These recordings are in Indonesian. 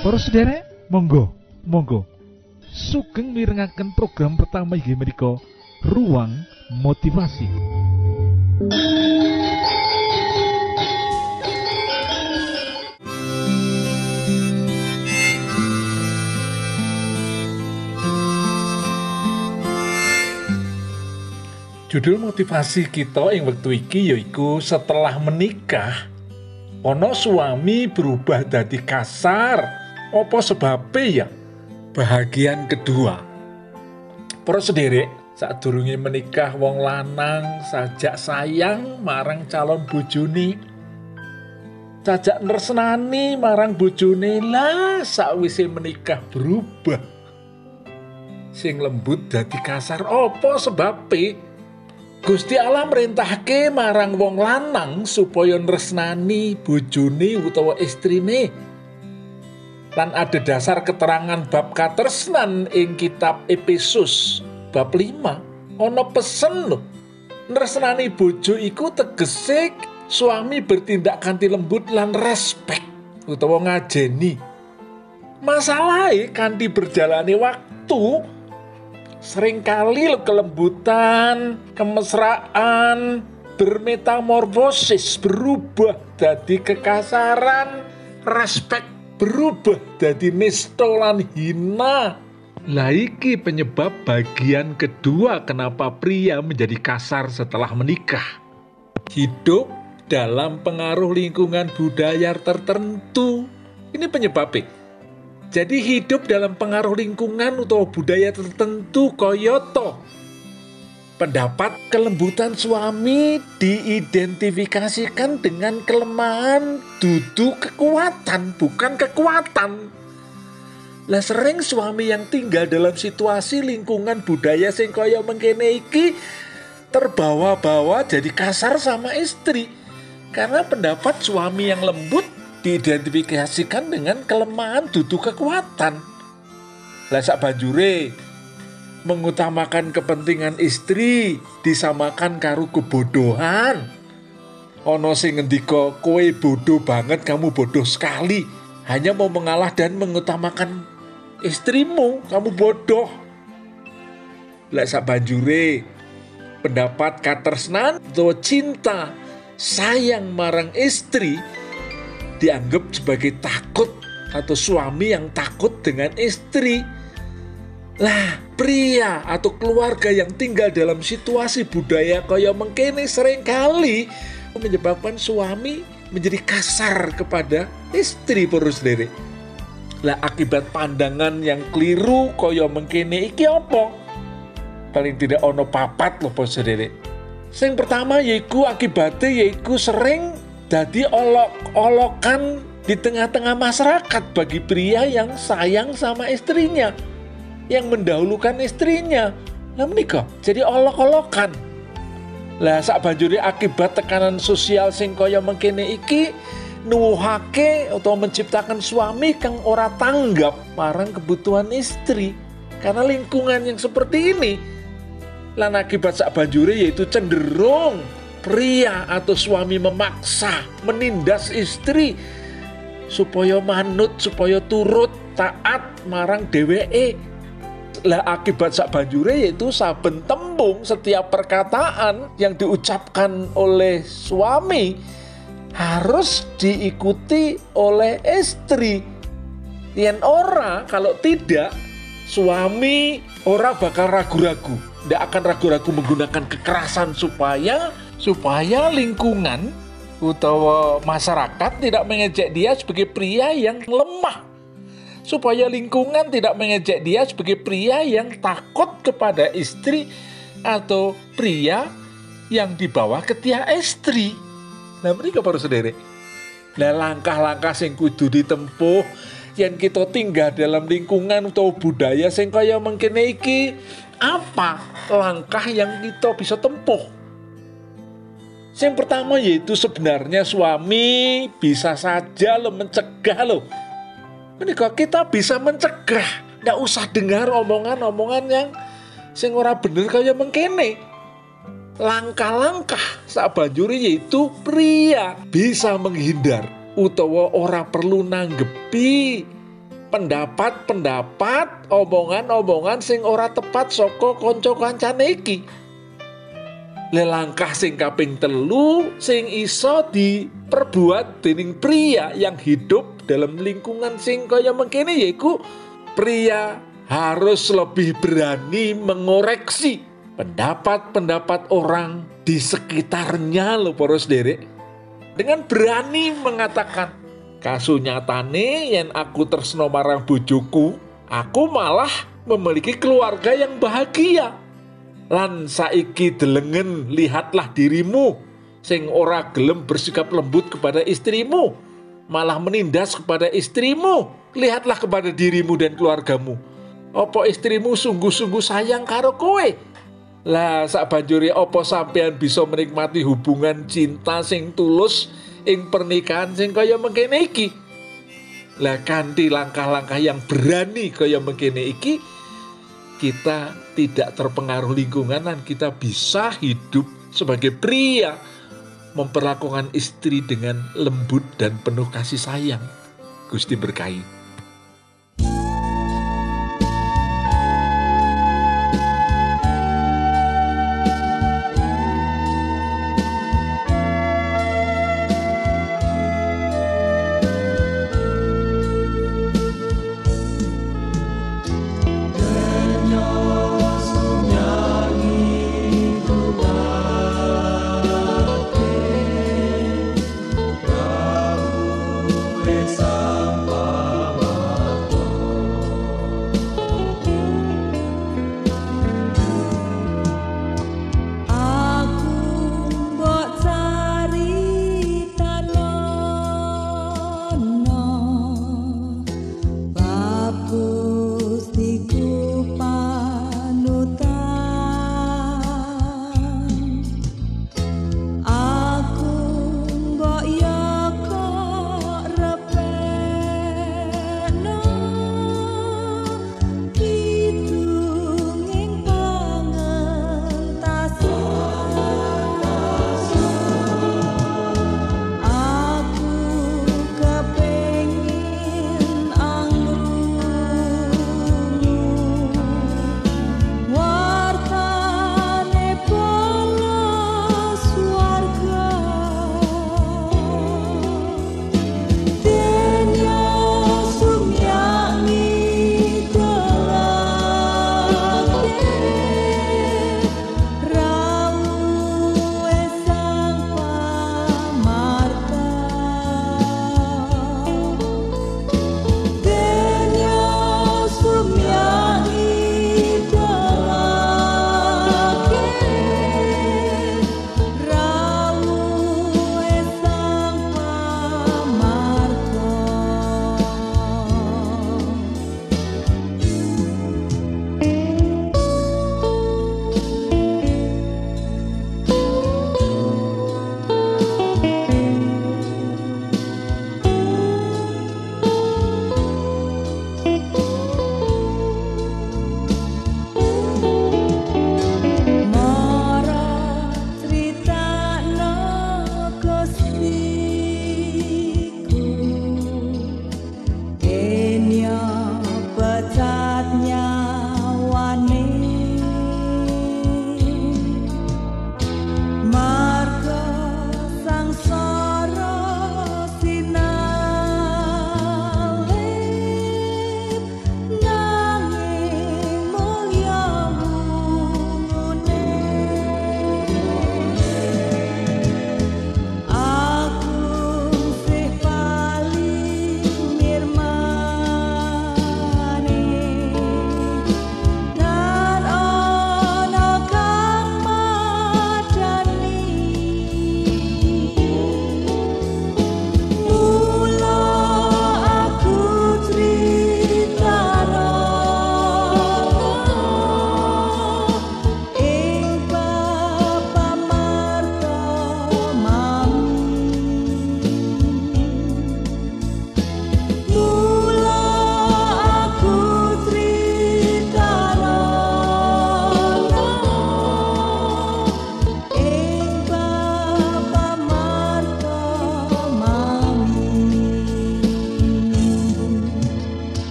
Para sederek, monggo, monggo. Sugeng mirengaken program pertama inggih menika Ruang Motivasi. Judul motivasi kita ing wektu iki yaiku setelah menikah ono suami berubah dari kasar opo sebabnya ya bahagian kedua? Sederek saat durungi menikah wong lanang sajak sayang marang calon bojone. Sajak nersenani marang bojone lah sakwise menikah berubah. Sing lembut dadi kasar opo sebabnya Gusti Allah merintahke marang wong lanang supaya nresnani bojone utawa istrine. Lan ada dasar keterangan bab katresnan ing kitab Efesus bab 5. Ana pesen lho. Nresnani bojo iku tegese suami bertindak kanthi lembut lan respek utawa ngajeni. Masalahe kanthi berjalani waktu sering kali kelembutan, kemesraan, bermetamorfosis, berubah jadi kekasaran, respek berubah jadi nistolan hina. Lah iki penyebab bagian kedua kenapa pria menjadi kasar setelah menikah. Hidup dalam pengaruh lingkungan budaya tertentu. Ini penyebabnya. Jadi hidup dalam pengaruh lingkungan atau budaya tertentu koyoto. Pendapat kelembutan suami diidentifikasikan dengan kelemahan duduk kekuatan, bukan kekuatan. Lah sering suami yang tinggal dalam situasi lingkungan budaya sing kaya mengkene iki terbawa-bawa jadi kasar sama istri. Karena pendapat suami yang lembut diidentifikasikan dengan kelemahan duduk kekuatan. Lasak banjure mengutamakan kepentingan istri disamakan karo kebodohan. Ono sing ngendika kowe bodoh banget, kamu bodoh sekali. Hanya mau mengalah dan mengutamakan istrimu, kamu bodoh. Lek sak banjure pendapat katresnan atau cinta sayang marang istri dianggap sebagai takut atau suami yang takut dengan istri. Lah, pria atau keluarga yang tinggal dalam situasi budaya kaya mengkene sering kali menyebabkan suami menjadi kasar kepada istri perus sendiri. Lah akibat pandangan yang keliru kaya mengkene iki apa? Paling tidak ono papat loh bos sendiri. Yang pertama yaiku akibatnya yaiku sering jadi olok-olokan di tengah-tengah masyarakat bagi pria yang sayang sama istrinya, yang mendahulukan istrinya. Lah menikah jadi olok-olokan. Lah sak banjuri akibat tekanan sosial sing kaya mengkene iki nuwuhake atau menciptakan suami kang ora tanggap marang kebutuhan istri karena lingkungan yang seperti ini lan akibat sak banjuri yaitu cenderung pria atau suami memaksa menindas istri supaya manut supaya turut taat marang DWE lah akibat sak banjure yaitu saben tembung setiap perkataan yang diucapkan oleh suami harus diikuti oleh istri. Yang ora kalau tidak suami ora bakal ragu-ragu. Tidak akan ragu-ragu menggunakan kekerasan supaya supaya lingkungan utawa masyarakat tidak mengejek dia sebagai pria yang lemah supaya lingkungan tidak mengejek dia sebagai pria yang takut kepada istri atau pria yang dibawa ke tiang istri. Nah mereka baru sendiri. Lah langkah-langkah sing kudu ditempuh yang kita tinggal dalam lingkungan atau budaya sing kaya mengkene iki apa langkah yang kita bisa tempuh yang pertama yaitu sebenarnya suami bisa saja lo mencegah lo. Menikah kita bisa mencegah, nggak usah dengar omongan-omongan yang sing ora bener kaya mengkene. Langkah-langkah saat banjuri yaitu pria bisa menghindar utawa ora perlu nanggepi pendapat-pendapat omongan-omongan sing ora tepat soko konco kancane iki lelangkah sing kaping telu sing iso diperbuat dening pria yang hidup dalam lingkungan sing kaya mengkene yaiku pria harus lebih berani mengoreksi pendapat-pendapat orang di sekitarnya lo poros derek. Dengan berani mengatakan kasunyatane yang aku tersno marang bojoku aku malah memiliki keluarga yang bahagia. Lan saiki delengen lihatlah dirimu sing ora gelem bersikap lembut kepada istrimu malah menindas kepada istrimu. Lihatlah kepada dirimu dan keluargamu. Opo istrimu sungguh-sungguh sayang karo kowe? Lah sak banjuri opo sampean bisa menikmati hubungan cinta sing tulus ing pernikahan sing kaya mengkene iki? Lah kanthi langkah-langkah yang berani kaya mengkene iki kita tidak terpengaruh lingkungan dan kita bisa hidup sebagai pria memperlakukan istri dengan lembut dan penuh kasih sayang. Gusti berkahi.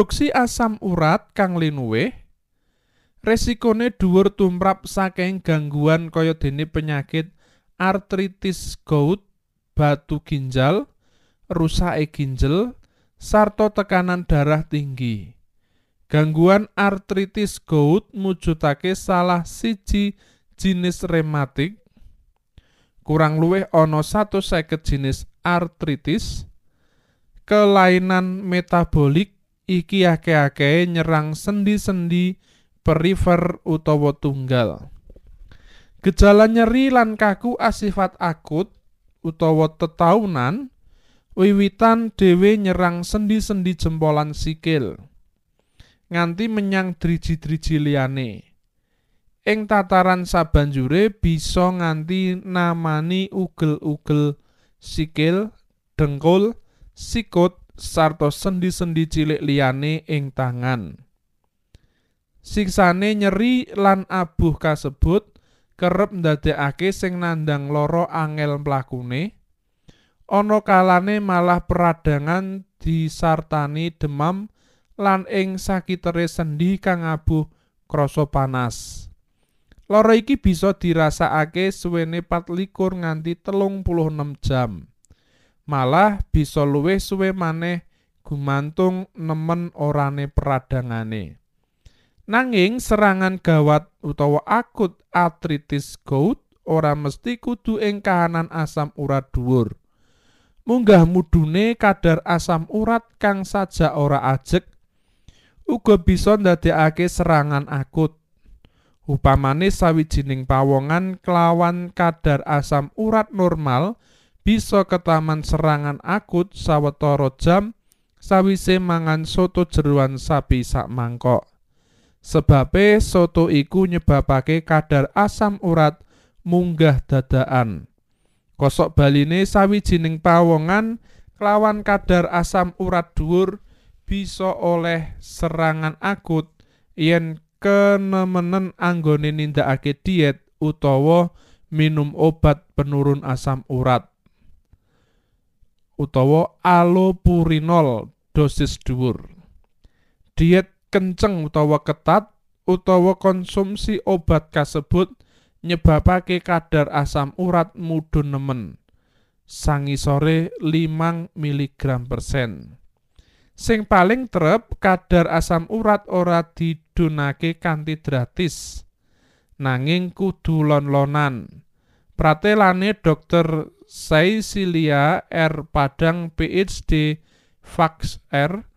Produksi asam urat kang linuwih resikone dhuwur tumrap saking gangguan kaya dene penyakit artritis gout, batu ginjal, rusake ginjal, sarta tekanan darah tinggi. Gangguan artritis gout mujudake salah siji jinis rematik. Kurang luwih ana 150 jenis artritis. Kelainan metabolik iki akeh-akeh nyerang sendi-sendi perifer utawa tunggal. Gejala nyeri lan kaku asifat akut utawa tetaunan wiwitan dhewe nyerang sendi-sendi jempolan sikil nganti menyang driji-driji liyane. Ing tataran sabanjure bisa nganti namani ugel-ugel sikil, dengkul, sikut, sarta sendi-sendi cilik liyane ing tangan. Siksane nyeri lan abuh kasebut kerep ndadekake sing nandang loro angel mlakune. Ana kalane malah peradangan disartani demam lan ing sakitere sendi kang abuh krasa panas. Loro iki bisa dirasakake suwene 24 nganti telung puluh enam jam. Malah bisa luwih suwe maneh gumantung nemen orane peradangane. Nanging serangan gawat utawa akut artritis gout ora mesti kudu ing kahanan asam urat dhuwur. Munggah mudune kadar asam urat kang saja ora ajeg uga bisa ndadekake serangan akut. Upamane sawijining pawongan kelawan kadar asam urat normal bisa ketaman serangan akut sawetara jam sawise mangan soto jeruan sapi sak mangkok. Sebabe soto iku nyebabake kadar asam urat munggah dadaan. Kosok baline sawijining pawongan kelawan kadar asam urat dhuwur bisa oleh serangan akut yen kenemenen anggone nindakake diet utawa minum obat penurun asam urat. Utawa allopurinol dosis dhuwur. Diet kenceng utawa ketat utawa konsumsi obat kasebut nyebabake kadar asam urat mudhun nemen. Sangisore 5 mg persen. Sing paling trep kadar asam urat ora didunake kanthi gratis. Nanging kudu lon-lonan. Pratelane dokter Saisilia R. Padang PhD Fax R.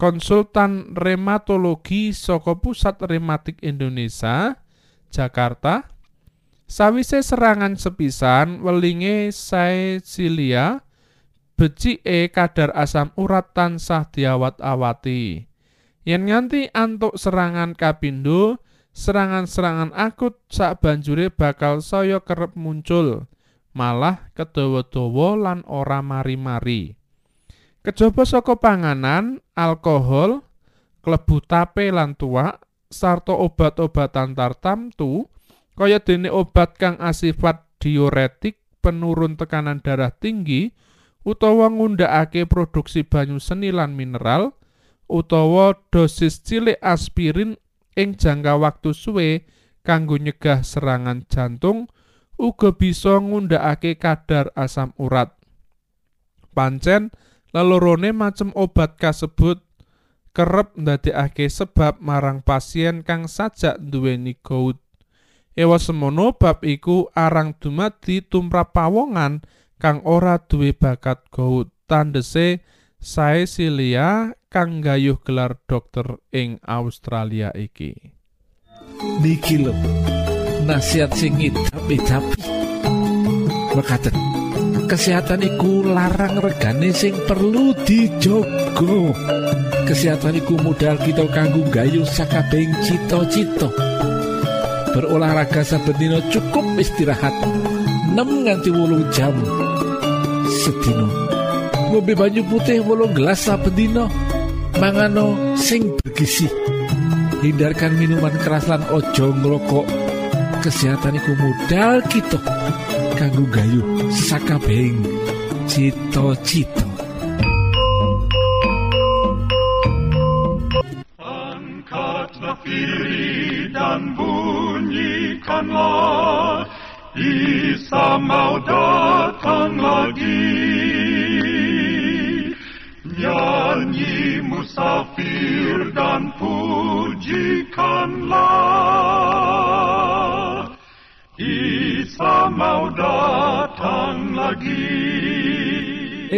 Konsultan rematologi saka Pusat Rematik Indonesia Jakarta. Sawise serangan sepisan welinge Saisilia. Becike kadar asam urat tansah diawat-awati yen nganti antuk serangan kapindo serangan-serangan akut sak banjure bakal saya kerep muncul malah kedawa-dawa lan ora mari-mari. Kejaba saka panganan, alkohol, klebu tape lan tuak, sarta obat-obatan tartamtu, kaya dene obat kang asifat diuretik, penurun tekanan darah tinggi, utawa ngundakake produksi banyu seni lan mineral, utawa dosis cilik aspirin ing jangka waktu suwe kanggo nyegah serangan jantung, uga bisa ngundhakake kadar asam urat. Pancen lelorone macem obat kasebut kerep ndadekake sebab marang pasien kang sajak duweni gout. Ewa semono bab iku arang dumadi tumrap pawongan kang ora duwe bakat gout. Tandese Saesilia kang gayuh gelar dokter ing Australia iki. Niki. Nasihat sing tapi Mekaten. Kesehatan iku larang regane sing perlu dijogo. Kesehatan iku modal kita kanggo gayuh sakabehing cita-cita. Berolahraga saben dina cukup istirahat 6 nganti 8 jam sedina. Ngombe banyu putih 8 gelas saben dina. Mangano sing bergizi. Hindarkan minuman keras lan ojo ngrokok. Kesehatan iku modal kita kanggo gayuh sakabehing cita-cita. Angkatlah dan bunyikanlah Isa mau datang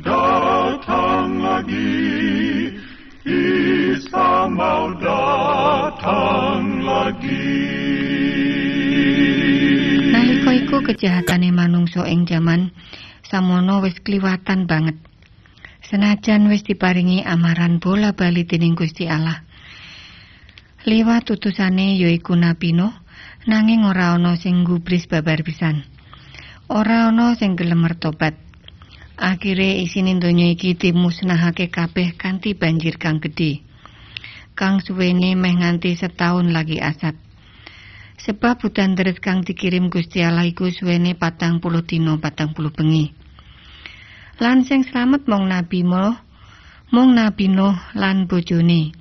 datang lagi, Isa mau datang lagi. Nalika iku kejahatane manungsa ing jaman samono wis kliwatan banget. Senajan wis diparingi amaran bola bali dening Gusti Allah. Liwat utusane yaiku Nabi Nuh, nanging ora ana sing gubris babar pisan. Ora ana sing gelem mertobat. Akhire isine donya iki dimusnahake kabeh kanthi banjir kang gedhe. Kang suwene meh nganti setahun lagi asat. Sebab hutan deres kang dikirim Gusti Allah iku suwene patang puluh dino patang puluh bengi. Lan sing slamet mong Nabi Nuh, mong Nabi Nuh lan bojone.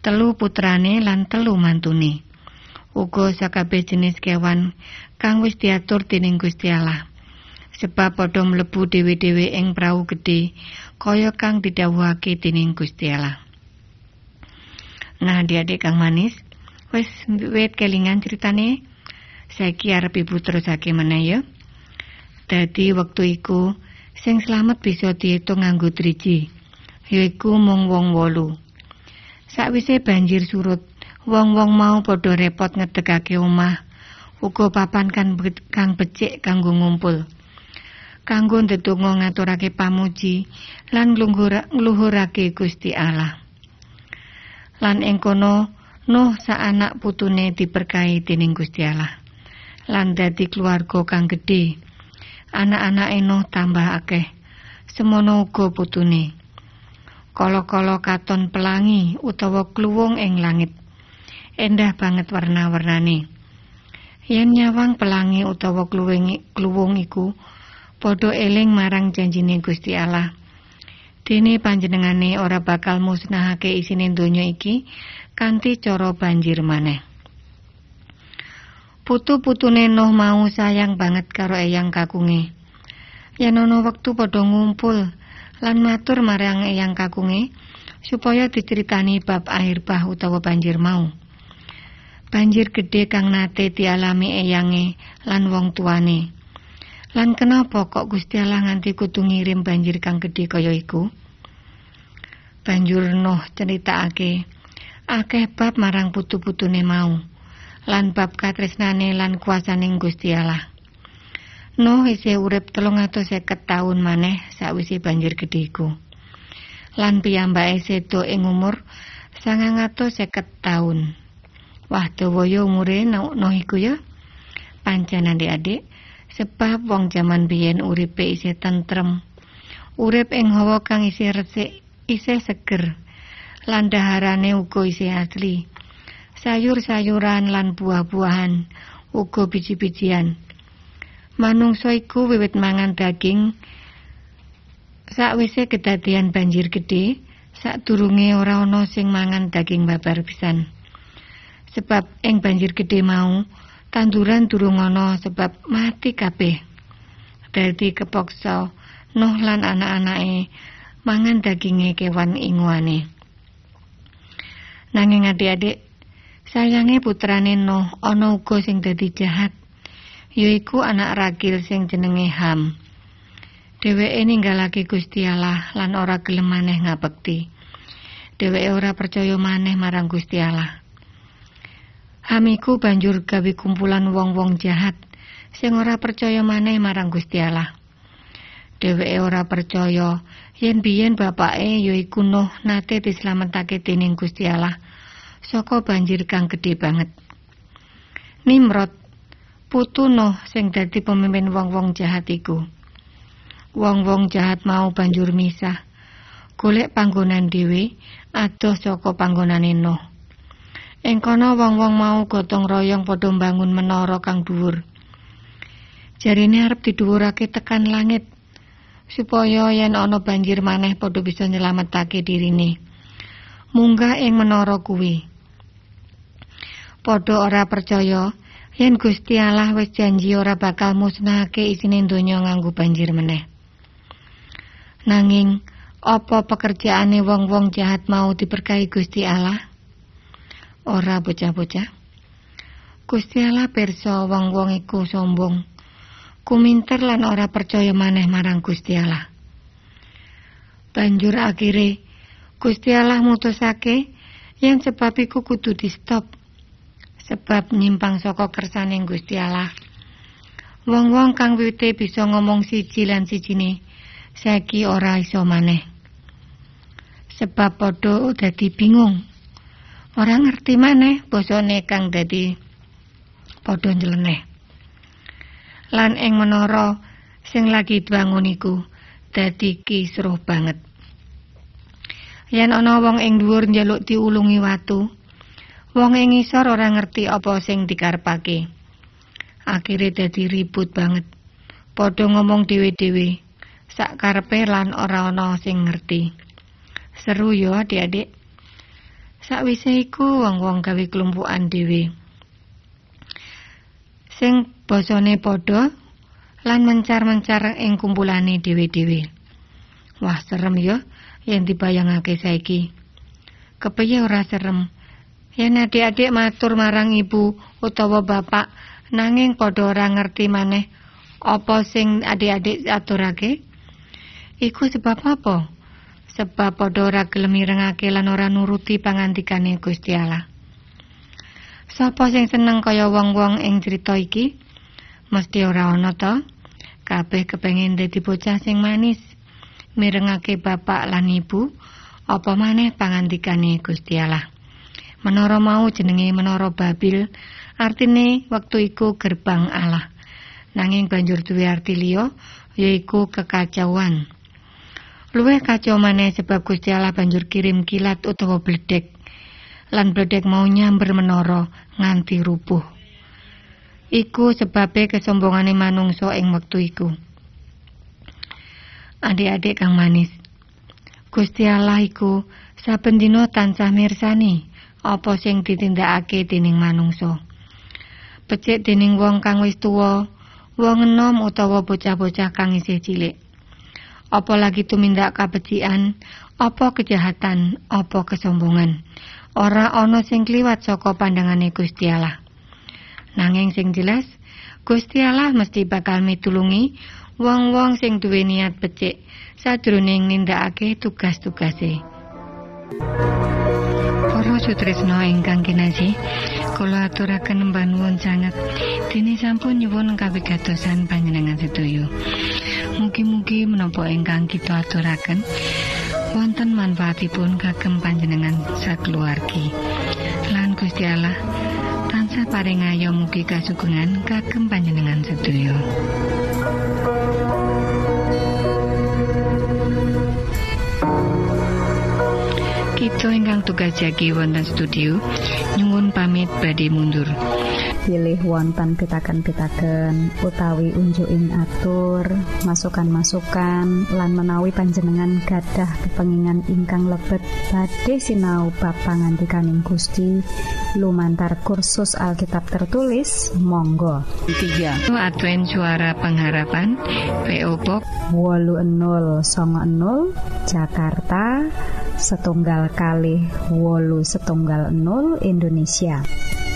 Telu putrane lan telu mantune. Uga sakabeh jenis kewan kang wis diatur dening Gusti Allah. Sebab padha mlebu dhewe-dhewe ing prau gedhe kaya kang didhawuhake dening Gusti Allah. Nah, adik-adik kang manis, wis wit kelingan ceritane. Saiki arep ibu terusake meneh ya. Dadi wektu iku sing slamet bisa diitung nganggo driji, yaiku mung wong wolu. Sakwise banjir surut, wong-wong mau padha repot ngedegake omah, uga papan kan kang becik kanggo ngumpul. Kanggo ndedonga ngaturake pamuji lan ngluhurake Gusti Allah. Lan ing kono Nuh anak putune diberkahi dening Gusti Allah. Lan dadi keluarga kang gedhe. Anak-anake Nuh tambah akeh. Semono uga putune. Kala-kala katon pelangi utawa kluwung ing langit. Endah banget warna-warnane. Yen nyawang pelangi utawa kluwung iku padha eling marang janjine Gusti Allah. Dene panjenengane ora bakal musnahake isine donya iki kanthi cara banjir maneh. Putu-putune Nuh mau sayang banget karo eyang kakunge. Yen ana wektu padha ngumpul lan matur marang eyang kakunge supaya diceritani bab air bah utawa banjir mau. Banjir gedhe kang nate dialami eyange lan wong tuane. Lan kenapa kok Gusti Allah nganti kudu ngirim banjir kang gedhe kaya iku? Banjur Nuh ceritakake akeh bab marang putu-putune mau lan bab katresnane lan kuasaning Gusti Allah. Nuh isih urip 350 taun maneh sakwise banjir gedhe iku. Lan piyambake sedo ing umur 950 taun. Wah, dawa ya umure Nuh iku ya. Pancen adik-adik, sebab wong jaman biyen uripe isih tentrem. Urip ing hawa kang isih resik, isih seger. Lan daharane uga isih asli. sayur-sayuran lan buah-buahan, uga biji-bijian. Manungsa iku wiwit mangan daging sakwise kedadian banjir gedhe, sadurunge ora ana sing mangan daging babar pisan. Sebab ing banjir gedhe mau tanduran durung ana sebab mati kabeh. Dadi kepoksa Nuh lan anak-anake mangan daginge kewan inguane. Nanging adik-adik, sayange putrane Nuh ana uga sing dadi jahat, yaiku anak ragil sing jenenge Ham. Dheweke ninggalake Gusti Allah lan ora gelem maneh ngabekti. Dheweke ora percaya maneh marang Gusti Allah. Ham iku banjur gawe kumpulan wong-wong jahat sing ora percaya maneh marang Gusti Allah. Dheweke ora percaya yen biyen bapake yaiku Nuh nate dislametake dening Gusti Allah saka banjir kang gedhe banget. Nimrod putu Nuh sing dadi pemimpin wong-wong jahat iku. Wong-wong jahat mau banjur misah. Golek panggonan dhewe adoh saka panggonane Nuh. Ing kono wong-wong mau gotong royong padha mbangun menara kang dhuwur. Jarine arep didhuwurake tekan langit supaya yen ana banjir maneh padha bisa nyelametake dirine. Munggah ing menara kuwi. Padha ora percaya yen Gusti Allah wis janji ora bakal musnahake isine donya nganggo banjir meneh. Nanging apa pekerjaane wong-wong jahat mau diberkahi Gusti Allah? Ora bocah-bocah. Gusti Allah pirsa wong-wong iku sombong kuminter lan ora percaya maneh marang Gusti Allah. Banjur akhire Gusti Allah mutusake yen sebab iku kudu di stop. Sebab nyimpang saka kersane Gusti Allah. Wong-wong kang wiwite bisa ngomong siji lan sijine saiki ora iso maneh. Sebab padha dadi bingung. Ora ngerti maneh basane kang dadi padha nyeleneh. lan ing menara sing lagi dibangun iku dadi kisruh banget. Yen ana wong ing dhuwur njaluk diulungi watu, wong ing ngisor ora ngerti apa sing dikarepake. Akhire dadi ribut banget. Padha ngomong dhewe-dhewe, sak karepe lan ora ana sing ngerti. Seru yo adik-adik. Sakwise iku wong-wong gawe kelumpukan dhewe. Sing basane padha lan mencar-mencar ing kumpulane dhewe-dhewe. Wah, serem ya yen dibayangake saiki. Kepiye ora serem? Yen adik-adik matur marang ibu utawa bapak nanging padha ora ngerti maneh apa sing adik-adik aturake? Iku sebab apa? Sebab padha ora gelem mirengake lan ora nuruti pangandikane Gusti Allah. Sapa sing seneng kaya wong-wong ing crita iki? Mesti ora ana to? Kabeh kepengin dadi bocah sing manis. Mirengake bapak lan ibu, apa maneh pangandikane Gusti Allah. Menara mau jenenge Menara Babil, artine wektu iku gerbang Allah. Nanging banjur duwe arti liya, yaiku kekacauan. Luwih kacau maneh sebab Gusti Allah banjur kirim kilat utawa bledek. Lan bledek mau nyamber menara nganti rubuh. Iku sebabe kesombongane manungsa ing wektu iku. Adik-adik kang manis. Gusti Allah iku saben dina tansah mirsani apa sing ditindakake dening manungsa. Becik dening wong kang wis tuwa, wong enom utawa bocah-bocah kang isih cilik. Apa lagi tumindak kabecikan, apa kejahatan, apa kesombongan. Ora ana sing kliwat saka pandangane Gusti Allah. Nanging sing jelas, Gusti Allah mesti bakal mitulungi wong-wong sing duwe niat becik sadurunge nindakake tugas-tugase. Para sutresna ingkang kinasih, kula aturaken mbanuwun sanget dene sampun nyuwun kawigatosan panjenengan sedaya. Mugi-mugi menapa ingkang kita aturaken wonten manfaatipun kagem panjenengan sakeluargi. Lan Gusti Allah tansah paring ayo mugi kasugengan kagem panjenengan sedaya. Kita ingkang tugas jagi wonten studio nyungun pamit badhe mundur. Pilih wonten pitaken-pitaken utawi unjuking atur masukan-masukan lan menawi panjenengan gadah kepengingan ingkang lebet badhe sinau bab pangantikaning Gusti. Lumantar kursus Alkitab tertulis Monggo. 3 Advent suara pengharapan PO Box wolu enol songo enol Jakarta setunggal kali wolu setunggal enol Indonesia